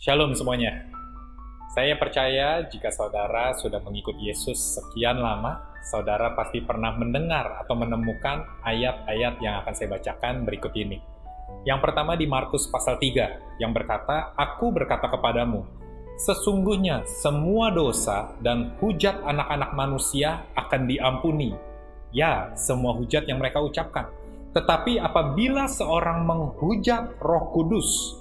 Shalom semuanya. Saya percaya jika saudara sudah mengikut Yesus sekian lama, saudara pasti pernah mendengar atau menemukan ayat-ayat yang akan saya bacakan berikut ini. Yang pertama di Markus pasal 3 yang berkata, "Aku berkata kepadamu, sesungguhnya semua dosa dan hujat anak-anak manusia akan diampuni. Ya, semua hujat yang mereka ucapkan. Tetapi apabila seorang menghujat Roh Kudus,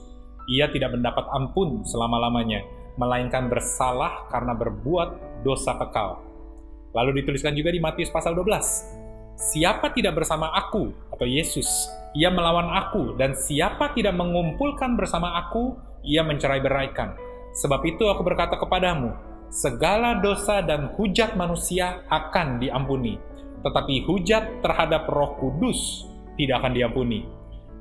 ia tidak mendapat ampun selama-lamanya, melainkan bersalah karena berbuat dosa kekal. Lalu dituliskan juga di Matius pasal 12, Siapa tidak bersama aku, atau Yesus, ia melawan aku, dan siapa tidak mengumpulkan bersama aku, ia mencerai beraikan. Sebab itu aku berkata kepadamu, segala dosa dan hujat manusia akan diampuni, tetapi hujat terhadap roh kudus tidak akan diampuni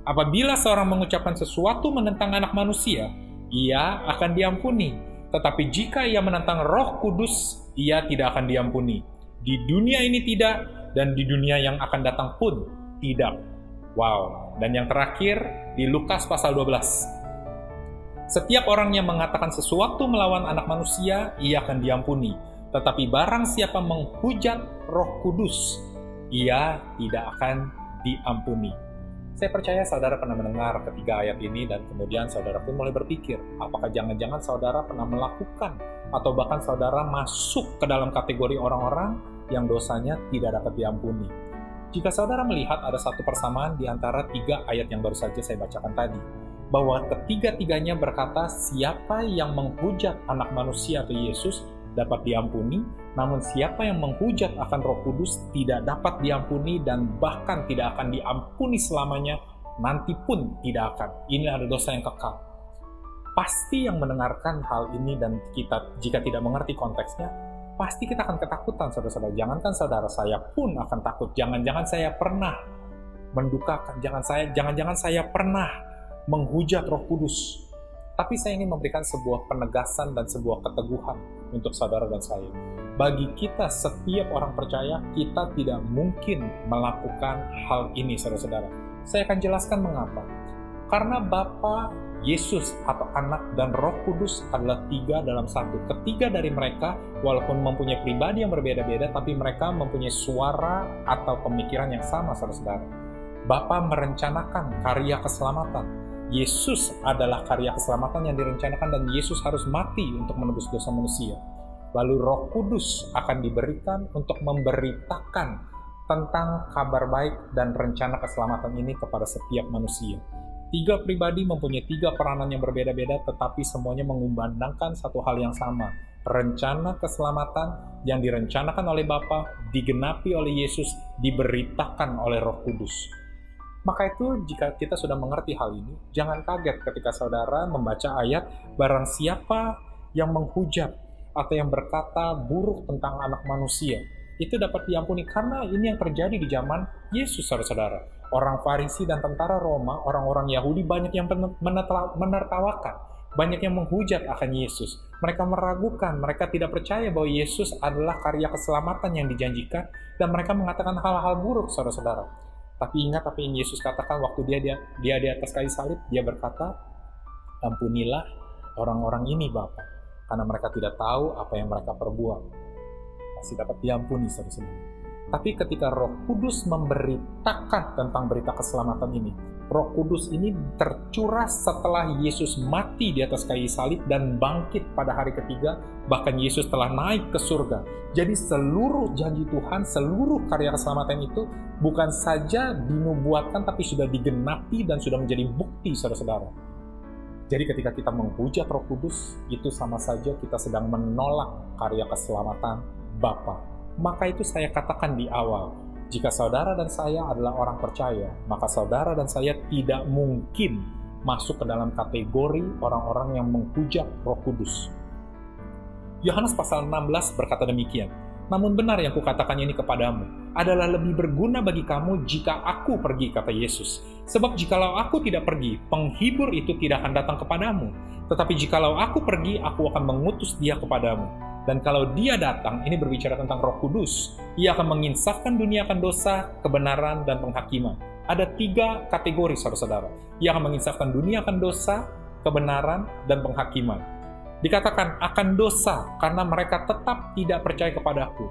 Apabila seorang mengucapkan sesuatu menentang anak manusia, ia akan diampuni. Tetapi jika ia menentang roh kudus, ia tidak akan diampuni. Di dunia ini tidak, dan di dunia yang akan datang pun tidak. Wow. Dan yang terakhir, di Lukas pasal 12. Setiap orang yang mengatakan sesuatu melawan anak manusia, ia akan diampuni. Tetapi barang siapa menghujat roh kudus, ia tidak akan diampuni. Saya percaya saudara pernah mendengar ketiga ayat ini dan kemudian saudara pun mulai berpikir, apakah jangan-jangan saudara pernah melakukan atau bahkan saudara masuk ke dalam kategori orang-orang yang dosanya tidak dapat diampuni. Jika saudara melihat ada satu persamaan di antara tiga ayat yang baru saja saya bacakan tadi, bahwa ketiga-tiganya berkata siapa yang menghujat anak manusia atau Yesus dapat diampuni, namun siapa yang menghujat akan Roh Kudus tidak dapat diampuni dan bahkan tidak akan diampuni selamanya, nanti pun tidak akan. Ini adalah dosa yang kekal. Pasti yang mendengarkan hal ini dan kita jika tidak mengerti konteksnya, pasti kita akan ketakutan saudara-saudara. Jangankan saudara saya pun akan takut. Jangan-jangan saya pernah mendukakan, jangan saya jangan-jangan saya pernah menghujat Roh Kudus. Tapi saya ingin memberikan sebuah penegasan dan sebuah keteguhan untuk saudara dan saya. Bagi kita setiap orang percaya, kita tidak mungkin melakukan hal ini, saudara-saudara. Saya akan jelaskan mengapa. Karena Bapa, Yesus atau Anak dan Roh Kudus adalah tiga dalam satu. Ketiga dari mereka, walaupun mempunyai pribadi yang berbeda-beda, tapi mereka mempunyai suara atau pemikiran yang sama, saudara-saudara. Bapa merencanakan karya keselamatan, Yesus adalah karya keselamatan yang direncanakan dan Yesus harus mati untuk menebus dosa manusia. Lalu Roh Kudus akan diberikan untuk memberitakan tentang kabar baik dan rencana keselamatan ini kepada setiap manusia. Tiga pribadi mempunyai tiga peranan yang berbeda-beda, tetapi semuanya mengumandangkan satu hal yang sama. Rencana keselamatan yang direncanakan oleh Bapa, digenapi oleh Yesus, diberitakan oleh Roh Kudus. Maka itu jika kita sudah mengerti hal ini, jangan kaget ketika saudara membaca ayat barang siapa yang menghujat atau yang berkata buruk tentang anak manusia, itu dapat diampuni karena ini yang terjadi di zaman Yesus saudara-saudara. Orang Farisi dan tentara Roma, orang-orang Yahudi banyak yang menertawakan, banyak yang menghujat akan Yesus. Mereka meragukan, mereka tidak percaya bahwa Yesus adalah karya keselamatan yang dijanjikan dan mereka mengatakan hal-hal buruk saudara-saudara. Tapi ingat apa yang Yesus katakan waktu dia dia, dia di atas kayu salib, dia berkata, "Ampunilah orang-orang ini, Bapak, karena mereka tidak tahu apa yang mereka perbuat." Masih dapat diampuni, saudara-saudara. Tapi ketika Roh Kudus memberitakan tentang berita keselamatan ini, Roh Kudus ini tercurah setelah Yesus mati di atas kayu salib dan bangkit pada hari ketiga, bahkan Yesus telah naik ke surga. Jadi seluruh janji Tuhan, seluruh karya keselamatan itu bukan saja dinubuatkan tapi sudah digenapi dan sudah menjadi bukti saudara-saudara. Jadi ketika kita menghujat Roh Kudus, itu sama saja kita sedang menolak karya keselamatan Bapa. Maka itu saya katakan di awal, jika saudara dan saya adalah orang percaya, maka saudara dan saya tidak mungkin masuk ke dalam kategori orang-orang yang menghujat Roh Kudus. Yohanes pasal 16 berkata demikian, namun benar yang kukatakan ini kepadamu adalah lebih berguna bagi kamu jika aku pergi, kata Yesus. Sebab jikalau aku tidak pergi, penghibur itu tidak akan datang kepadamu. Tetapi jikalau aku pergi, aku akan mengutus dia kepadamu. Dan kalau dia datang, ini berbicara tentang roh kudus. Ia akan menginsafkan dunia akan dosa, kebenaran, dan penghakiman. Ada tiga kategori, saudara-saudara. Ia akan menginsafkan dunia akan dosa, kebenaran, dan penghakiman dikatakan akan dosa karena mereka tetap tidak percaya kepada aku.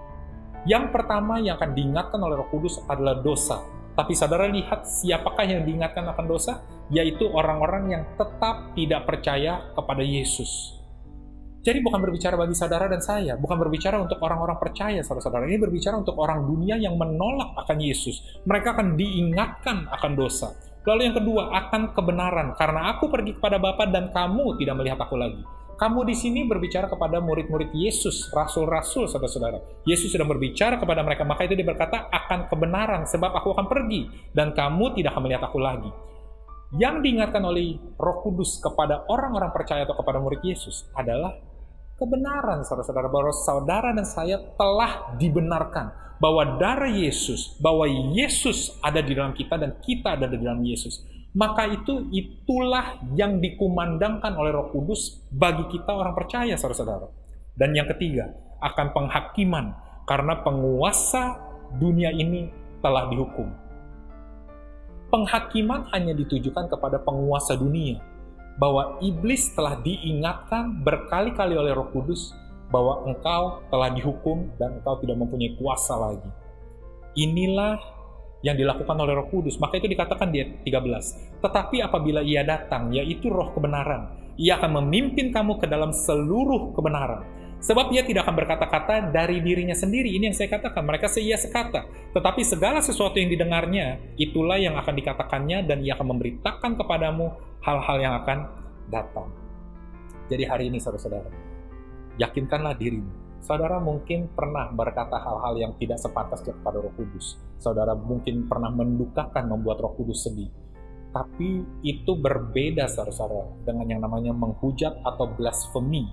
Yang pertama yang akan diingatkan oleh Roh Kudus adalah dosa. Tapi saudara lihat siapakah yang diingatkan akan dosa? Yaitu orang-orang yang tetap tidak percaya kepada Yesus. Jadi bukan berbicara bagi saudara dan saya, bukan berbicara untuk orang-orang percaya saudara-saudara. Ini berbicara untuk orang dunia yang menolak akan Yesus. Mereka akan diingatkan akan dosa. Lalu yang kedua, akan kebenaran. Karena aku pergi kepada Bapa dan kamu tidak melihat aku lagi. Kamu di sini berbicara kepada murid-murid Yesus, rasul-rasul, saudara-saudara. Yesus sedang berbicara kepada mereka, maka itu dia berkata, akan kebenaran, sebab aku akan pergi, dan kamu tidak akan melihat aku lagi. Yang diingatkan oleh roh kudus kepada orang-orang percaya atau kepada murid Yesus adalah kebenaran, saudara-saudara, bahwa saudara dan saya telah dibenarkan, bahwa darah Yesus, bahwa Yesus ada di dalam kita dan kita ada di dalam Yesus maka itu itulah yang dikumandangkan oleh Roh Kudus bagi kita orang percaya, saudara-saudara. Dan yang ketiga, akan penghakiman karena penguasa dunia ini telah dihukum. Penghakiman hanya ditujukan kepada penguasa dunia, bahwa iblis telah diingatkan berkali-kali oleh Roh Kudus bahwa engkau telah dihukum dan engkau tidak mempunyai kuasa lagi. Inilah yang dilakukan oleh Roh Kudus. Maka itu dikatakan di 13. Tetapi apabila ia datang, yaitu roh kebenaran, ia akan memimpin kamu ke dalam seluruh kebenaran. Sebab ia tidak akan berkata-kata dari dirinya sendiri. Ini yang saya katakan, mereka seia sekata. Tetapi segala sesuatu yang didengarnya, itulah yang akan dikatakannya dan ia akan memberitakan kepadamu hal-hal yang akan datang. Jadi hari ini saudara-saudara, yakinkanlah dirimu Saudara mungkin pernah berkata hal-hal yang tidak sepantasnya kepada Roh Kudus. Saudara mungkin pernah mendukakan membuat Roh Kudus sedih. Tapi itu berbeda saudara-saudara dengan yang namanya menghujat atau blasfemi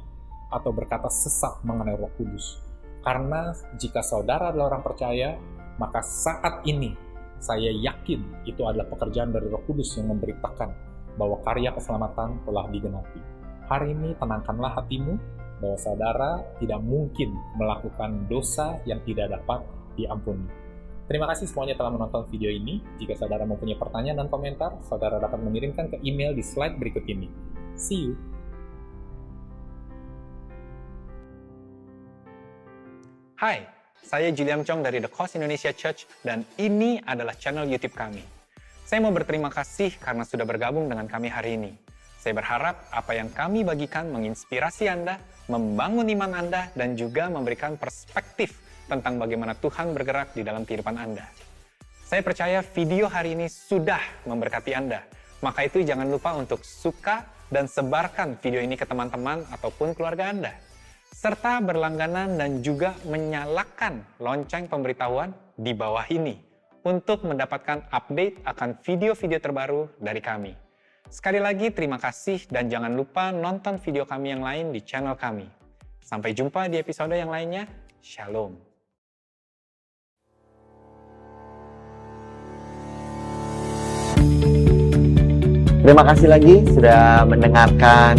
atau berkata sesat mengenai Roh Kudus. Karena jika saudara adalah orang percaya, maka saat ini saya yakin itu adalah pekerjaan dari Roh Kudus yang memberitakan bahwa karya keselamatan telah digenapi. Hari ini tenangkanlah hatimu, bahwa saudara tidak mungkin melakukan dosa yang tidak dapat diampuni. Terima kasih semuanya telah menonton video ini. Jika saudara mempunyai pertanyaan dan komentar, saudara dapat mengirimkan ke email di slide berikut ini. See you! Hai, saya Julian Chong dari The Cause Indonesia Church dan ini adalah channel YouTube kami. Saya mau berterima kasih karena sudah bergabung dengan kami hari ini. Saya berharap apa yang kami bagikan menginspirasi Anda membangun iman Anda, dan juga memberikan perspektif tentang bagaimana Tuhan bergerak di dalam kehidupan Anda. Saya percaya video hari ini sudah memberkati Anda. Maka itu jangan lupa untuk suka dan sebarkan video ini ke teman-teman ataupun keluarga Anda. Serta berlangganan dan juga menyalakan lonceng pemberitahuan di bawah ini untuk mendapatkan update akan video-video terbaru dari kami. Sekali lagi terima kasih dan jangan lupa nonton video kami yang lain di channel kami. Sampai jumpa di episode yang lainnya. Shalom. Terima kasih lagi sudah mendengarkan